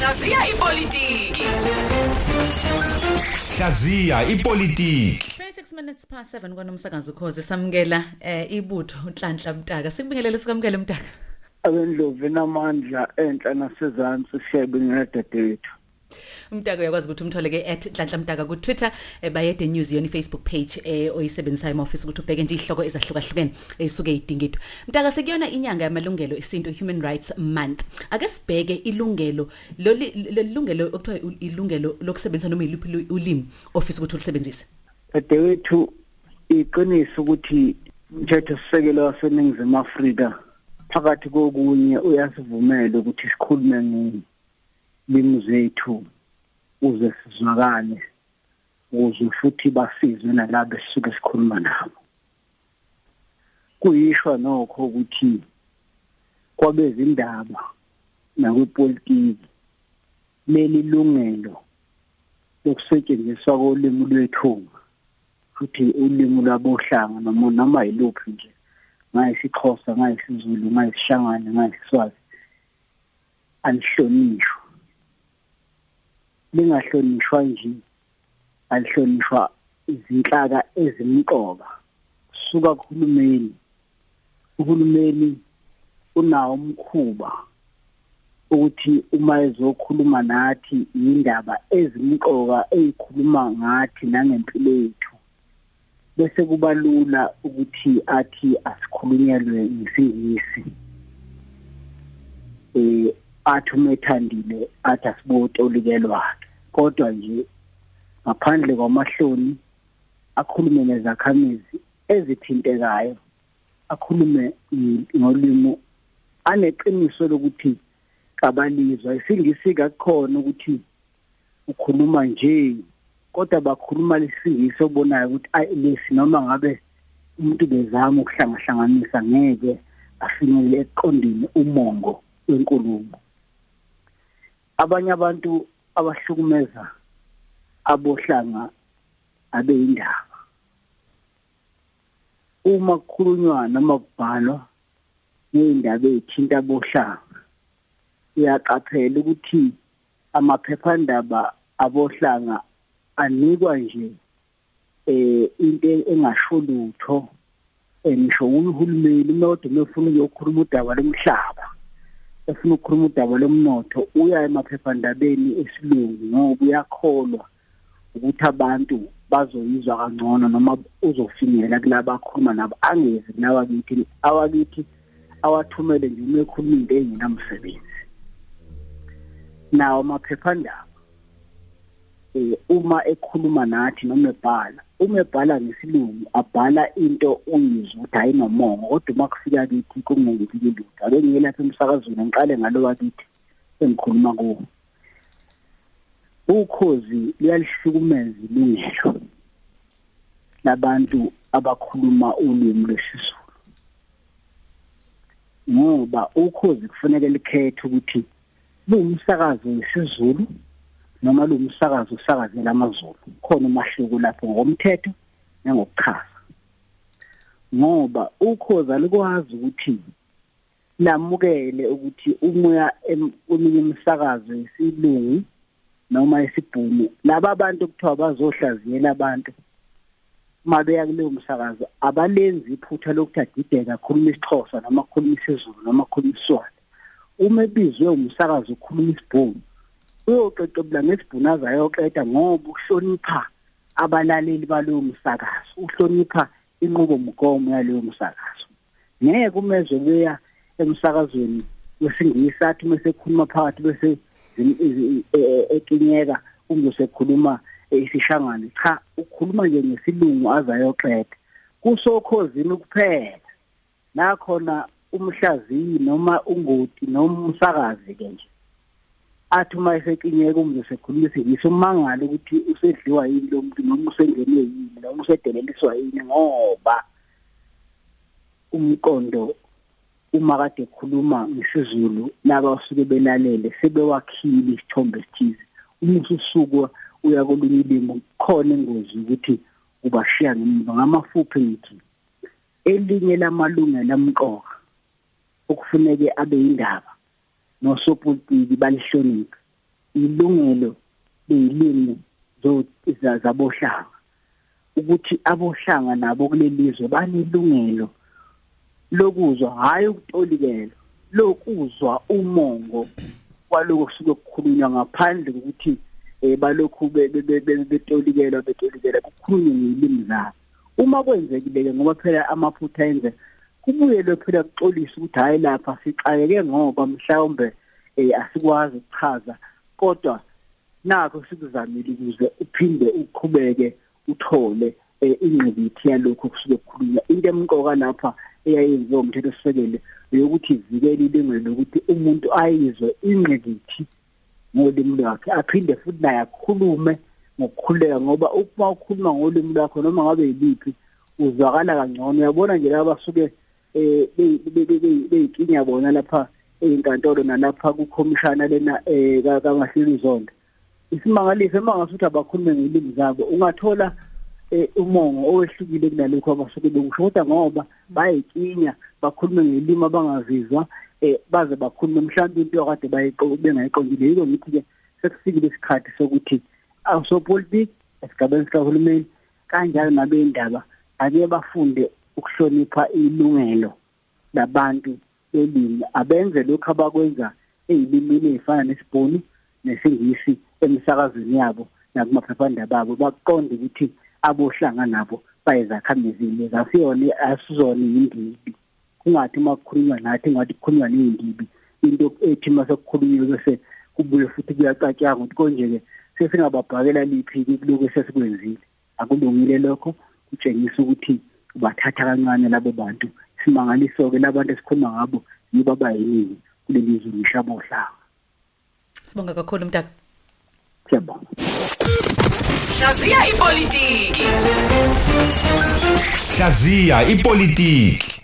Hlaziya ipolitiki. Hlaziya ipolitiki 26 minutes past 7 kwanomsakazo ukhoze samukela eh ibutho uNhlanhla Mtaka. Sikubingelele sikamukele Mtaka. Abendlovu enamandla enhla nasezantsi siyabingelela dadewethu. Mtaka uyakwazi ukuthi umthole ke @Nhlanhla Mtaka ku Twitter eh, bayede news yona Facebook page eh oyisebenzisayo uma ufisa ukuthi ubheke nje ihloko ezahlukahlukene ezisuke idingidwe Mtaka sekuyona inyanga yamalungelo esintu Human Rights Month. Ake sibheke ilungelo leli lelungelo okuthiwa ilungelo lokusebenzisa noma yiliphi ulimi ofisa ukuthi ulisebenzise. Dadewethu iqiniso ukuthi umthetho sisekelo waseningizimu afrika phakathi kokunye uyasivumela ukuthi sikhulume ngolimi zethu uze sizwakale ukuze futhi basizwe nalabo esisuke sikhuluma nabo. Kuyishwa nokho ukuthi kwabezindaba nakwepolitiki leli lungelo lokusetshenziswa kolimi lwethu futhi ulimi lwabohlanga noma noma yiluphi nje ngayisixhosa ngayisizulu ngayisishangane ngayisiswazi alihlonishwa lingahlonishwa nje alihlonishwa izinhlaka ezimqoka. Suka kuhulumeni uhulumeni unawo umkhuba ukuthi uma ezokhuluma nathi indaba ezimqoka ezikhuluma ngathi nangempilo yethu bese kuba lula ukuthi athi asikhulunyelwe ngesingisi. Eh athi umethandile athi asibotolikelwakhe kodwa nje ngaphandle kwamahloni akhulume nezakhamizi ezithintekayo akhulume ngolimo aneqiniso lokuthi kabalizwa. Isingisi kakhona ukuthi ukhuluma nje kodwa bakhuluma lesingisi obonayo ukuthi ayi lesi noma ngabe umuntu bezama ukuhlangahlanganisa ngeke afinyelele eqondini umongo wenkulumo. Abanye abantu abahlukumeza abohlanga abeyindaba. Uma kukhulunywa noma kubhalwa ngezindaba ezithinta abohlanga uyaqaphela ukuthi amaphephandaba abohlanga anikwa nje eh into engasho lutho. Emisho uhulumeni nodwa mefuna ukuyokhuluma udaba lomhlaba efuna ukukhuluma udaba lomnotho uya emaphephandabeni esilungu ngoba uyakholwa ukuthi abantu bazoyizwa kangcono noma uzofinyelela kulabo akhuluma nabo angezi nawakithi awakithi awathumele nje uma ekhuluma into engenamsebenzi nawo amaphephandaba eh uma ekhuluma nathi noma ebhala uma ebhala ngesilungu abhala into uyizwa ukuthi hayi nomongo kodwa uma kufika kithi kungeke lutho. Ake ngiye lapha emsakazweni ngiqale ngalo wakithi engikhuluma kuwo. Ukhozi liyalihlukumeza ilungelo labantu abakhuluma ulimi lwesizulu. Ngoba ukhozi kufanele likhethe ukuthi lumsakazo wesizulu noma lumsakazo usakazela amazulu khona umahluko lapho ngomthetho nangokuchaza. Ngoba ukhoza likwazi ukuthi lamukele ukuthi umoya eminye imisakazo yesilungu noma esibhunu laba bantu kuthiwa bazohlaziyela abantu mabeya kuleyo msakazo abalenzi iphutha lokuthi adideka akhuluma isixhosa noma akhuluma isizulu noma akhuluma iswati uma ebizwe umsakazo ukhuluma isibhunu uyoqeqebula ngesibhunaza ayoqeda ngoba uhlonipha abalaleli balowo msakazo uhlonipha inqubomgomo yaleyo msakazo. Ngeke umezwe beya emsakazweni wesingisi athi mase khuluma phakathi bese ekinyeka umzosekhuluma isishangane cha ukhuluma nje ngesilungu azayoqeda kusokhozini kuphela. La khona umhlaziyi noma ungoti noma umsakazi ke nje athi uma esekinyeka umntu sekhulumisa ngisumangala ukuthi usedliwa yini lo muntu noma usengenwe yini noma usedeleliswa yini ngoba umqondo uma kade ekhuluma ngesizulu laba osuke belalele sebewakhile isithombe esithize uma ususuku uya kolunye ilimi khona ingozi ukuthi ubashiya ngemuva. Ngamafuphi ngithi? Elinye lamalungelo amqoka okufuneke abe indaba nosopolitiki balihloniphe ilungelo lezilimi zabohlanga. Ukuthi abohlanga nabo kulelizwe banelungelo lokuzwa hayi ukutolikela lokuzwa umongo kwaloko kusuke kukhulunywa ngaphandle kokuthi eh balokhu betolikelwa betolikelwa kukhulunywe ngilimi zabo. Uma kwenzekile ngoba phela amaphutha enze kubuyelwe phela kuxolisa ukuthi hayi lapha sixakeke ngoba mhlawumbe eh asikwazi ukuchaza kodwa nakho sikuzamile ukuze uphinde uqhubeke uthole eh, ingqikithi yalokho kusuke kukhulunywa. Into emqoka lapha eyayenziwa umthetho sisekele yokuthi ivikele ilungelo lokuthi umuntu ayizwe ingqikithi ngolimi lwakhe aphinde futhi naye akhulume ngokukhuleka ngoba uma ukhuluma ngolimi lwakho noma ngabe yiliphi uzwakala kangcono. Uyabona nje laba basuke eh beyikinya bona lapha ezinkantolo nalapha kukhomishana lena eh kangahleli zonke. Isimangaliso emangasuthi abakhulume ngelimi zabo ungathola Eh, umongo owehlukile kunalokho abasuke bekusho kodwa ngoba bayikinya bakhulume ngelimi abangazizwa eh baze bakhulume mhlawumbe into yakade bayiqobengayiqondile yiko ngithi ke sekufikile isikhathi sokuthi awusopolitiki esigabeni sikahulumeni kanjalo nabendaba ake bafunde ukuhlonipha ilungelo labantu belimi. Abenze lokho abakwenza ezilimini ezifana nesibhunu nesingisi emsakazweni yabo nakumaphephandaba abo baqonde ukuthi abohlanga nabo bayizakhamizile zasiyona asizona indibi kungathi makukhulunywa nathi ngathi kukhulunywa neyindibi into ethi masekukhulunywe bese kubuye futhi kuyacatshanga ukuthi konje ke sesingababhakela liphi kuloko sesikwenzile akulungile lokho kutshengisa ukuthi ubathatha kancane labo bantu simangaliso ke labantu esikhuluma ngabo yibo abayiningi kuleli zwe nishabohlanga sibonga kakhulu mntaka. Siyabonga. Hlaziya ipolitiki. Hlaziya ipolitiki.